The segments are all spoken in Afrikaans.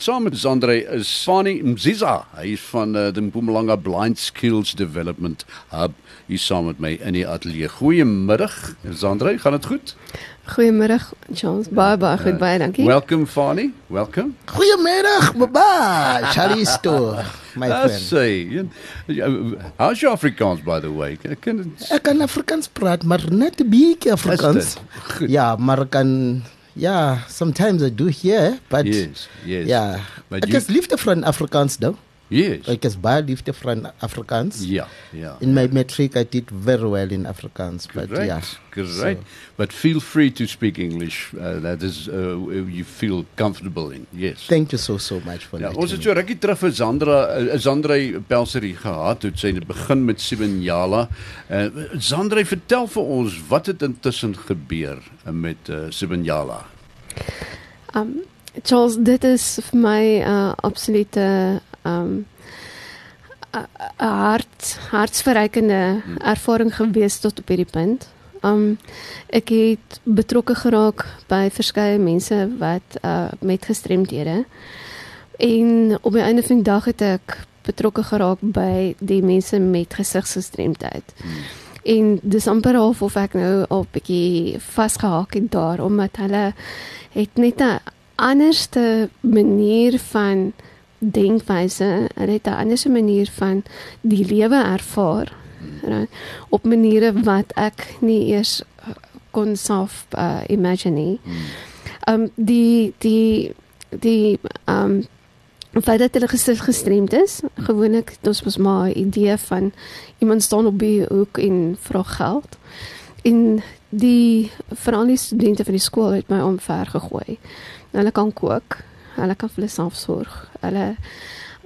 Saam met Zandre is Fani Mziza. Hy is van uh, die Mpumalanga Blind Skills Development Hub. Hy saam met my in die ateljee. Goeiemiddag, Zandre. Gaan dit goed? Goeiemiddag, Charles. Baie baie goed, baie dankie. Welcome Fani. Welcome. Goeiemiddag, baba. Chalisto, my friend. say, how's your Afrikaans by the way? Ek kan Ek kan Afrikaans praat, maar net 'n bietjie Afrikaans. Ja, maar kan ja, sometimes I do here, but Yes, yes. Ja. But ek you- is liefde vir Afrikaans nou. Yes. Ek is baie liefde vir Afrikaans. Ja, ja. In my matric I did very well in Afrikaans, but Great, yeah. great. But feel free to speak English. Uh, that is uh, you feel comfortable in. Yes. Thank you so so much for Ja, letting ons het so rukkie terug vir Sandra, uh, Sandra Pelserie gehad. Het sy begin met Sibenjala. Uh, Sandra, vertel vir ons wat het intussen gebeur uh, met uh, Sibenjala. Um Charles, dit is vir my 'n uh, absolute um 'n hart hartsverrykende ervaring gewees tot op hierdie punt. Um ek het betrokke geraak by verskeie mense wat uh met gestremdhede. En op die einde van die dag het ek betrokke geraak by die mense met gesigsgestremdheid. En dis amper half of ek nou al bietjie vasgehak het daar omdat hulle het net 'n anderste manier van denkwyse, hulle het 'n anderste manier van die lewe ervaar. Right? Op maniere wat ek nie eers uh, kon self uh, imagine nie. Um die die die um feit dat hulle gesig gestremd is, gewoonlik het ons mos maar 'n idee van iemand staan op die hoek en vra geld. En die veral die studente van die skool het my omver gegooi. Hulle kan kook, hulle kan vir hulle self sorg. Hulle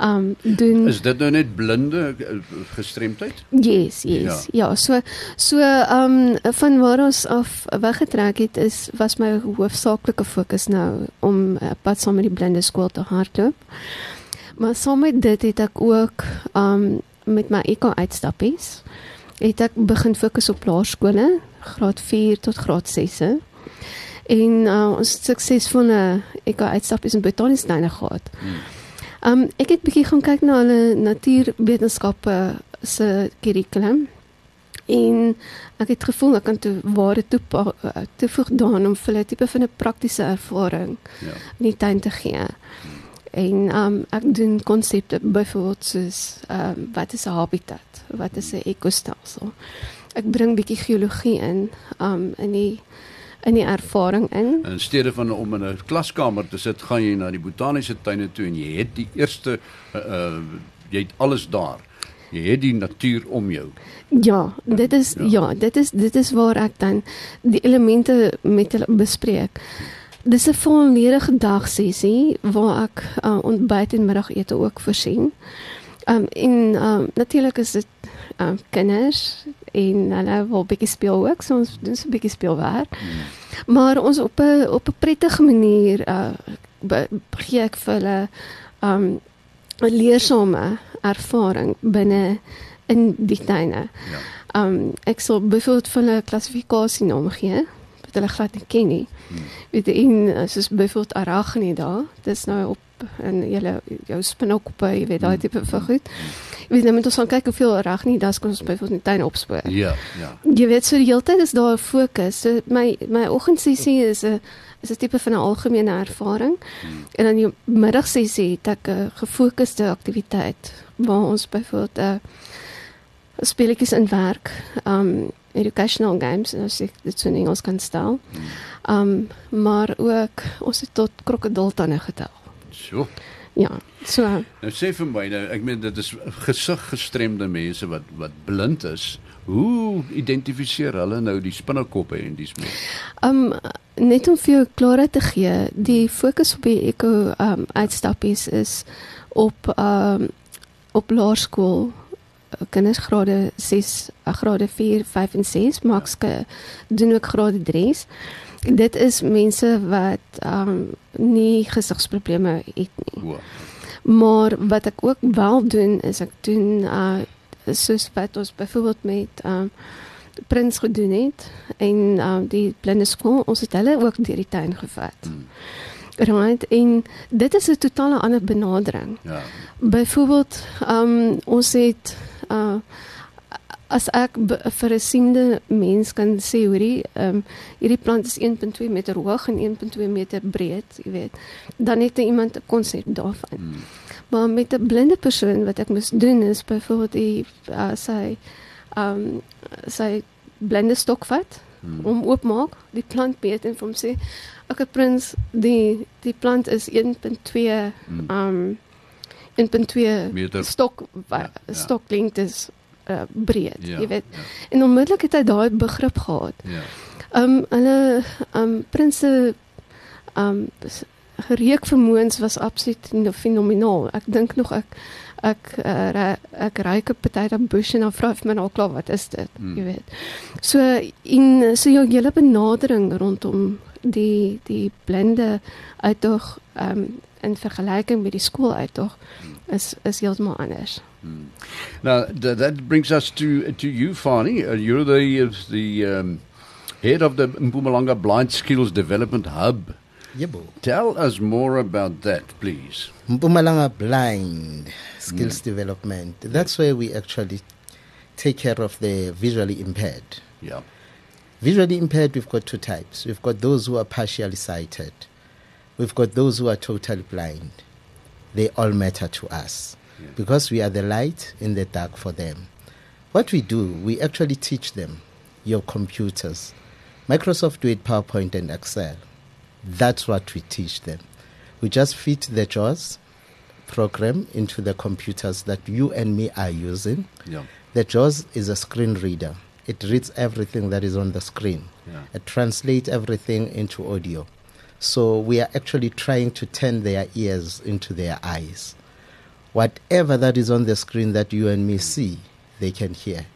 um doen Is dit nou net blinde uh, gestremdheid? Yes, yes. Ja, ja so so um, van waar ons af weggetrek het is was my hoofsaaklike fokus nou om 'n pad saam met die blinde skool te hardloop. Maar saam met dit het ek ook um, met my EK uitstappies het ek begin fokus op laerskole, graad 4 tot graad 6. En uh, ons suksesvolle EK uitstappies in Botaniestuine gehad. Um ek het bietjie gaan kyk na hulle natuurwetenskappe se kurrikulum. En ek het gevoel ek kan toe ware toepa- eh, toevoeg daarin om vir hulle tipe van 'n praktiese ervaring Ja. in die tuin te gee. En um ek doen konsepte byvoorbeeld soos um wat is 'n habitat? Wat is 'n ekostelsel? Ek bring bietjie geologie in um in die in die ervaring in. In steede van om in 'n klaskamer te sit, gaan jy na die botaniese tuine toe en jy het die eerste uh, uh jy het alles daar. Jy het die natuur om jou. Ja, dit is Ja. ja. dit is dit is waar ek dan die elemente met hulle bespreek. Dis 'n volledige dagsessie waar ek uh, ontbyt en middagete ook voorsien. Um en um natuurlik is dit um kinders en hulle wil bietjie speel ook, so ons doen so 'n bietjie speelwerk. Maar ons op 'n op 'n prettige manier uh be- gee ek vir hulle um 'n leersame ervaring binne in die tuine. Ja. Um ek sal byvoorbeeld vir hulle 'n klassifikasienaam gee wat hulle glad nie ken nie. Weet jy, en uh, soos byvoorbeeld arachnida, dis nou op in julle jou spinnekoppe, jy weet daai tipe van goed. Jy weet nou moet ons gaan kyk hoeveel arachnidas kan ons byvoorbeeld in die tuin opspoor. Ja, ja. Jy weet so die hele tyd is daar 'n fokus. So my my oggendsessie is 'n is 'n tipe van 'n algemene ervaring. En dan die middagsessie het ek 'n gefokusde aktiwiteit waar ons byvoorbeeld 'n uh, speletjies in werk, um educational games, as ek dit so in Engels kan stel. Um maar ook ons het tot krokodiltande getel. So. Ja. So Nou sê vir my nou, ek meen dit is gesiggestremde mense wat wat blind is. Hoe identifiseer hulle nou die spinnekoppe en dis meer? Um net om vir jou klarheid te gee, die fokus op die eko um uitstappies is op um op laerskool uh, kinders grade 6, uh, grade 4, 5 en 6, maks ja. doen ook grade 3's. Dit is mense wat um nie gesigsprobleme het nie. O. Maar wat ek ook wel doen is ek doen uh soos wat ons byvoorbeeld met um Prins gedoen het en um die blinde skool ons het hulle ook deur die tuin gevat. Hmm. Right en dit is 'n totale ander benadering. Ja. Byvoorbeeld, ehm um, ons het uh as ek vir 'n siende mens kan sê hoorie, ehm um, hierdie plant is 1.2 meter hoog en 1.2 meter breed, jy weet, dan het iemand 'n konsep daarvan. Mm. Maar met 'n blinde persoon wat ek moes doen is byvoorbeeld die uh, sy ehm um, sy blinde stok vat Mm. om oopmaak, die plant meet en vir hom sê, "Oké prins, die die plant is 1.2 Mm. um 1.2 Meter. stok ja, ja. stoklengtes uh, breed, Ja. jy weet. Ja. En onmiddellik het hy daai begrip gehad. ja. Um hulle um prinse um s- gereek vermoëns was absoluut no- fenomenaal. Ek dink nog ek ek uh, ek ry op party dan bush en dan vra ek my nou klaar wat is dit, Hmm. jy weet. So in so jou hele benadering rondom die die blinde uitdog um in vergelyking met die skooluitdog is is heeltemal anders. Mm. Now th- that brings us to to you, Fani. Uh, you're the uh, the um, head of the Mpumalanga Blind Skills Development Hub. Yebo. Tell us more about that, please. Mpumalanga Blind Skills Development. That's where we actually take care of the visually impaired. Yeah. Visually impaired, we've got two types. We've got those who are partially sighted. We've got those who are totally blind. They all matter to us Yeah. because we are the light in the dark for them. What we do, we actually teach them your computers, Microsoft Word, PowerPoint, and Excel. That's what we teach them. We just fit the JAWS program into the computers that you and me are using. Yeah. The JAWS is a screen reader. It reads everything that is on the screen. Yeah. It translates everything into audio. So we are actually trying to turn their ears into their eyes. Whatever that is on the screen that you and me see, they can hear.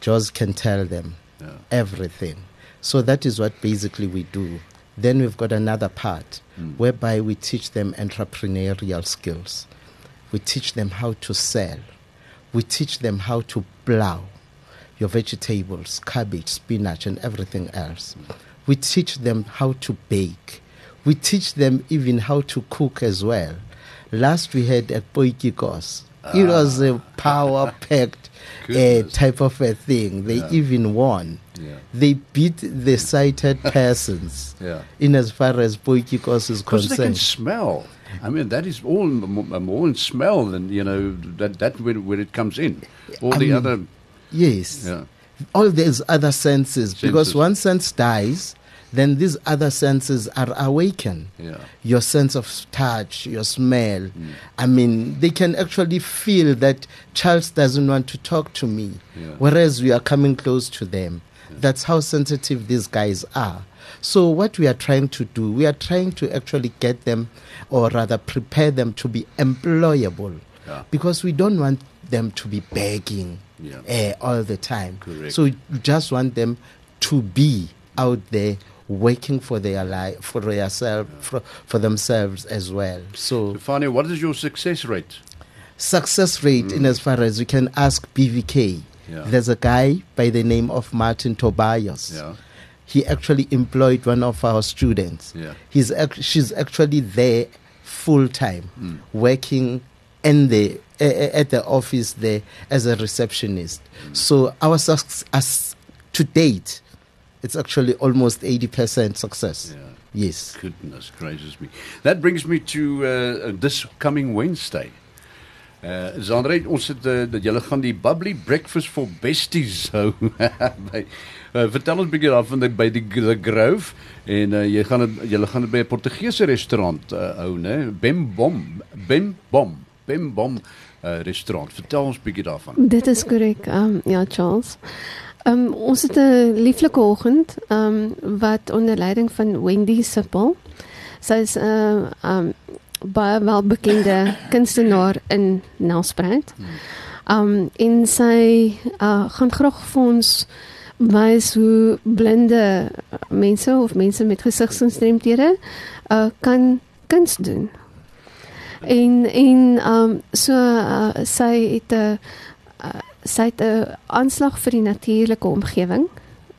JAWS can tell them Yeah. everything. So that is what basically we do. Then we've got another part Mm. whereby we teach them entrepreneurial skills. We teach them how to sell. We teach them how to plow your vegetables, cabbage, spinach, and everything else. We teach them how to bake. We teach them even how to cook as well. Last we had a poiki course. It was a power packed uh, type of a thing. They Yeah. even won. Yeah. They beat the sighted persons Yeah. in as far as poiki course is Because they can concerned. smell. I mean, that is all more in smell than you know that that where, where it comes in. All I the mean, other, Yes. yeah, all these other senses, because one sense dies, then these other senses are awakened. yeah, Your sense of touch, your smell. Mm. I mean, they can actually feel that Charles doesn't want to talk to me, Yeah. whereas we are coming close to them. That's how sensitive these guys are. So, what we are trying to do, we are trying to actually get them, or rather prepare them to be employable. Yeah. Because we don't want them to be begging Yeah. eh, all the time. Correct. So we just want them to be out there working for their life, for yourself, for, for themselves as well. So So, Fania, what is your success rate? success rate in as far as you can ask BVK. Yeah. There's a guy by the name of Martin Tobias. Yeah, He actually employed one of our students. yeah, He's act- she's actually there full time, Mm. working in the uh, at the office there as a receptionist. So our success as to date, it's actually almost eighty percent success. yeah. Yes. Goodness gracious me. That brings me to uh, this coming Wednesday. Uh Zandre, ons het uh, dat julle gaan die bubbly breakfast for besties hou. by, uh, vertel ons 'n bietjie daarvan by die the Grove en uh, jy gaan dit julle gaan dit by 'n Portugese restaurant uh, hou, né? Bem Bom, Bem Bom, Bem Bom uh, restaurant. Vertel ons 'n bietjie daarvan. Dit is korrek. Um ja, Charles. Um ons het 'n lieflike oggend um wat onder leiding van Wendy Sippel. Sy is 'n uh, um baie welbekende kunstenaar in Nelspruit. Um en sy uh, gaan graag vir ons wys hoe blinde mense of mense met gesigsinstremthede uh, kan kuns doen. En en um so uh, sy het 'n uh, sy het 'n aanslag vir die natuurlike omgewing.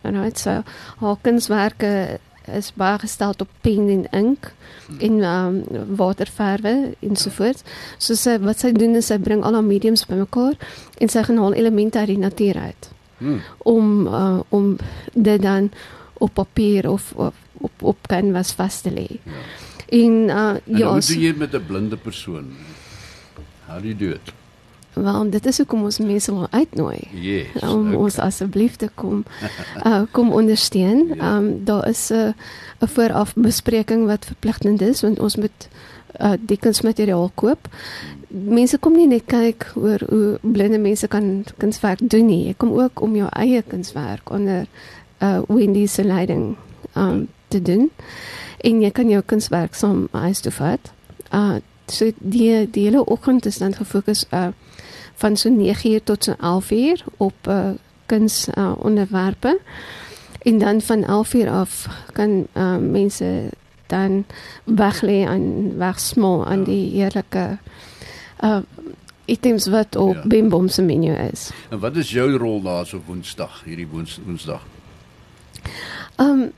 Right, so haar kunswerke is baie gestel op pen en ink en um, waterverwe ensovoorts. So sy wat sy doen is sy bring al haar mediums bymekaar en sy gaan haal elemente uit die natuur uit Hmm. om uh, om dit dan op papier of, of op op canvas vas te lê. Ja. En uh, En ja, hoe doen jy met 'n blinde persoon? How do you do it? wel dit is hoekom ons mense wil uitnooi. Yes. om okay. ons asseblief te kom uh, kom ondersteun. Ja. Ehm um, daar is 'n 'n vooraf bespreking wat verpligtend is want ons moet uh, die kunsmateriaal koop. Mense kom nie net kyk oor hoe blinde mense kan kunswerk doen nie. Jy kom ook om jou eie kunswerk onder uh, Wendy se leiding um, te doen. En jy kan jou kunswerk saam huis toe vat. Uh so die die hele oggend is dan gefokus uh van so 9 uur tot so 11 uur op uh, kuns uh, onderwerpe. En dan van 11 uur af kan uh, mense dan weg lê en wegsmol aan Ja. die heerlike uh items wat op Ja. Bimbom se menu is. En wat is jou rol daar op Woensdag, hierdie woens, Woensdag? Um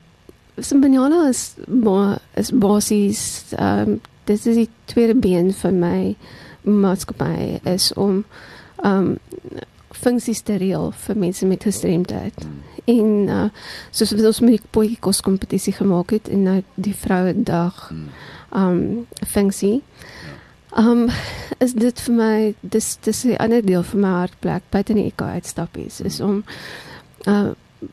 Simbanyala is ba is basies um dit is die tweede been van my maatskappy is om um funksies te reël vir mense met gestremdheid. Hmm. En uh soos ons met die potjie kos kompetisie gemaak het en nou die vroue dag Hmm. um funksie. Um is dit vir my dis dis 'n ander deel van my hartplek buite die Eko uitstappies is om uh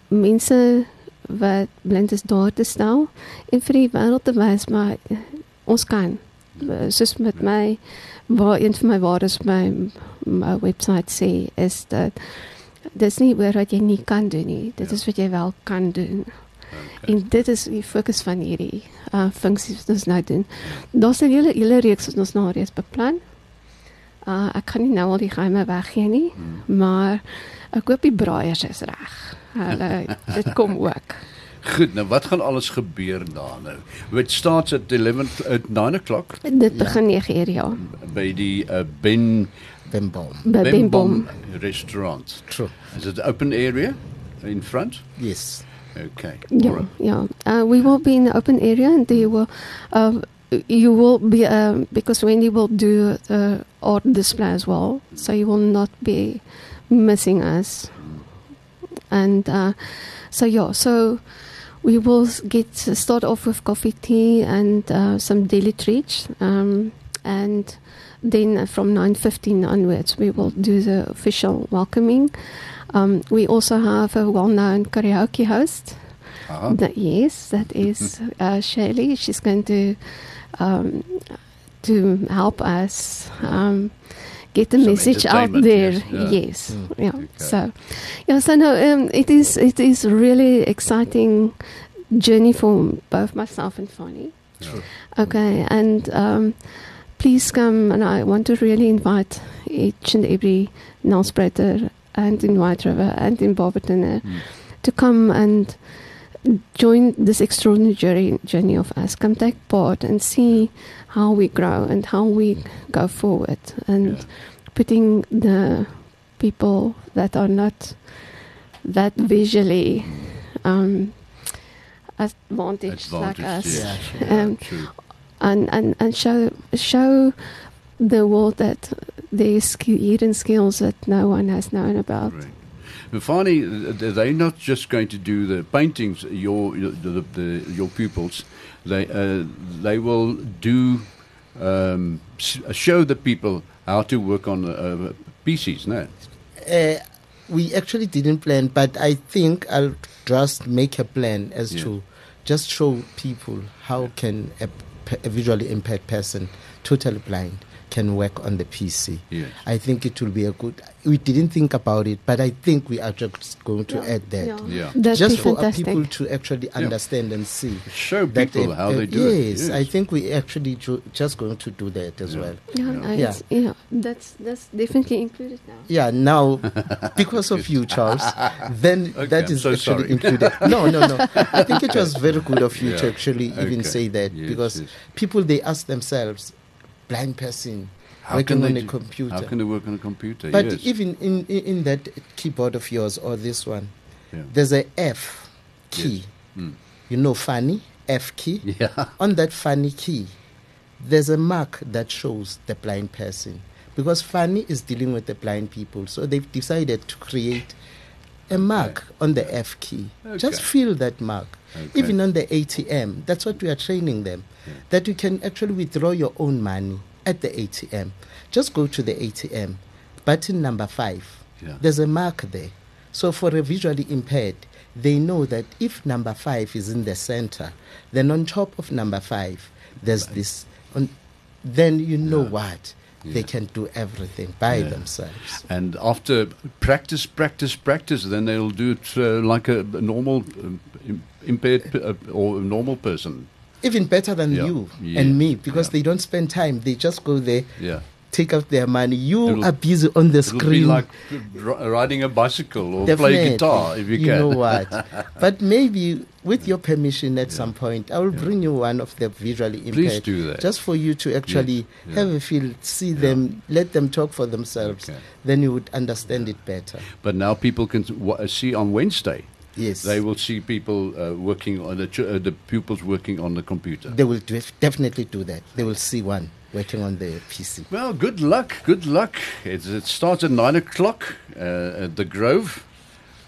mense wat blind is daar te stel en vir die wêreld te wys maar ons kan soos met my waar een van my waardes my, my webwerf sê is dat dis nie oor wat jy nie kan doen nie dit Ja. is wat jy wel kan doen Okay. En dit is die fokus van hierdie uh funksies wat ons nou doen. Daar's 'n hele hele reeks wat ons nou reeds beplan. Uh ek kan nie nou al die geheime weggee nie, Hmm. maar ek hoop die braaiers is reg. Hulle dit kom ook. Goed, nou wat gaan alles gebeur daar nou? It starts at 11 at 9 o'clock Dit begin 9 uur ja. by die uh, Ben Bembom. By Bimbom. restaurant. True. Is it open area in front? Yes. Okay. Ja, ja. Uh we will be in the open area and they will uh you will be um because Wendy will do the art display as well. So you will not be missing us. And uh so yeah, so we will get start off with coffee tea and uh, some daily treats um and then from 9:15 onwards we will do the official welcoming um, we also have a well-known karaoke host Aha. that, yes, that is uh, Shirley. She's going to um, to help us um, get the Some message out there. yes, yeah. Yes, Mm, yeah. okay. So, yeah. So no, um, it is it is really exciting journey for both myself and Fanny. True. Okay, and um, please come, and I want to really invite each and every Nelspreiter and in White River and in Barberton Hmm. to come and join this extraordinary journey, journey of us. Come take part and see how we grow and how we go forward and Yeah. putting the people that are not that visually um, advantaged, like us. Yeah. Um, True. and, and, and show show the world that there's hidden skills that no one has known about. Right. And Finally, uh, they're not just going to do the paintings. Your your, the, the, your pupils, they uh, they will do um, show the people how to work on uh, PCs. No, Uh, we actually didn't plan, but I think I'll just make a plan as Yeah. to just show people how can a visually impaired person, totally blind, can work on the PC. yes. I think it will be a good. We didn't think about it, but I think we are just going to add that. Yeah. That'd Just be for fantastic. people to actually Yeah. understand and see Show that people uh, how uh, they do yes, it. I think we actually ju- just going to do that as Yeah. well. Yeah, Yeah. Yeah. it's- yeah, that's that's definitely included now. Yeah, now because of you, Charles, then Okay, that so actually sorry. included. No, no, no. I think it was very good of you to Yeah. actually even say that Yes, because yes. people they ask themselves, blind person How working on a do- computer. How can they work on a computer? but yes. even in, in in that keyboard of yours or this one, Yeah. there's a F key. Mm. You know funny, F key. Ja. On that funny key, there's a mark that shows the blind person. Because funny is dealing with the blind people. So they've decided to create a mark on the F key. Just Okay. feel that mark. Okay. Even on the ATM, that's what we are training them. That you can actually withdraw your own money at the ATM. Just go to the ATM, button number five. Yeah. There's a mark there. So for a visually impaired, they know that if number five is in the center, then on top of number five, there's this. On, then you know what they can do everything by Yeah. themselves. And after practice, practice, practice, then they'll do it uh, like a, a normal um, impaired uh, or a normal person. Even better than Yeah. you Yeah. and me because Yeah. they don't spend time. They just go there, Yeah. Take out their money. You It'll- are busy on the screen. like riding a bicycle or Definitely. play guitar if you, can. You know what? but maybe with your permission at some point, I will bring you one of the visually impaired. Please do that. Just for you to actually Yeah. have a feel, see them, let them talk for themselves. Okay. Then you would understand it better. But now people can w- see on Wednesday. Yes. They will see people uh, working on the, ch- uh, the pupils working on the computer. They will def- definitely do that. They will see one working on the PC. Well, good luck, good luck. It's, it starts at nine o'clock uh, at the Grove,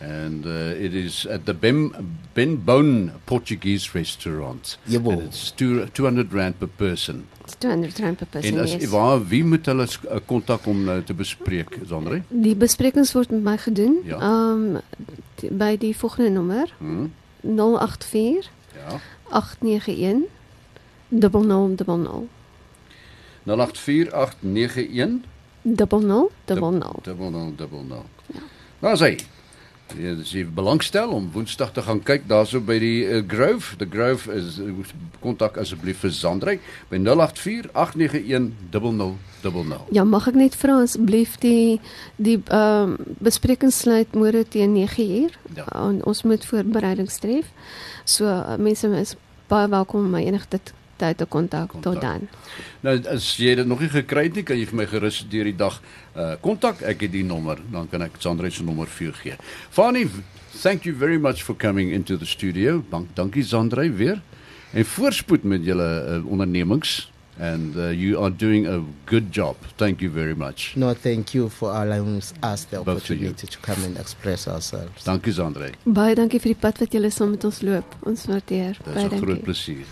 and uh, it is at the Ben, ben Bone Portuguese restaurant. Jawel. And it's two, 200 rand per person. It's 200 rand per person. en as yes. waar wie moet hulle uh, kontak om nou te bespreek, Sandre? Die besprekings word met my gedoen. Ja. Um by die volgende nommer Hm? 084 Ja. 891 0000 084891 0000 0000. Dubbel nul, dubbel nul. Nou sê, ja, as jy belangstel om Woensdag te gaan kyk daarso by die uh, Grove, the Grove is uh, kontak asseblief vir Sandrey by 084 891 0000. Ja, mag ek net vra asseblief die die ehm bespreking sluit môre teen 9uur. Ja. En ons moet voorbereidings tref. So uh, mense is baie welkom om my enige tyd te kontak tot dan. Nou as jy dit nog nie gekry het nie, kan jy vir my gerus deur die dag uh kontak. Ek het die nommer, dan kan ek Sandrey se nommer vir jou gee. Fanny, thank you very much for coming into the studio. Dank, dankie Sandrey weer. En voorspoed met julle uh, ondernemings and uh, you are doing a good job. Thank you very much. No, thank you for allowing us the Both opportunity to come and express ourselves. Dankie Sandrey. Baie dankie vir die pad wat julle saam met ons loop. Ons waardeer. Dit is Baie 'n groot dankie. plesier.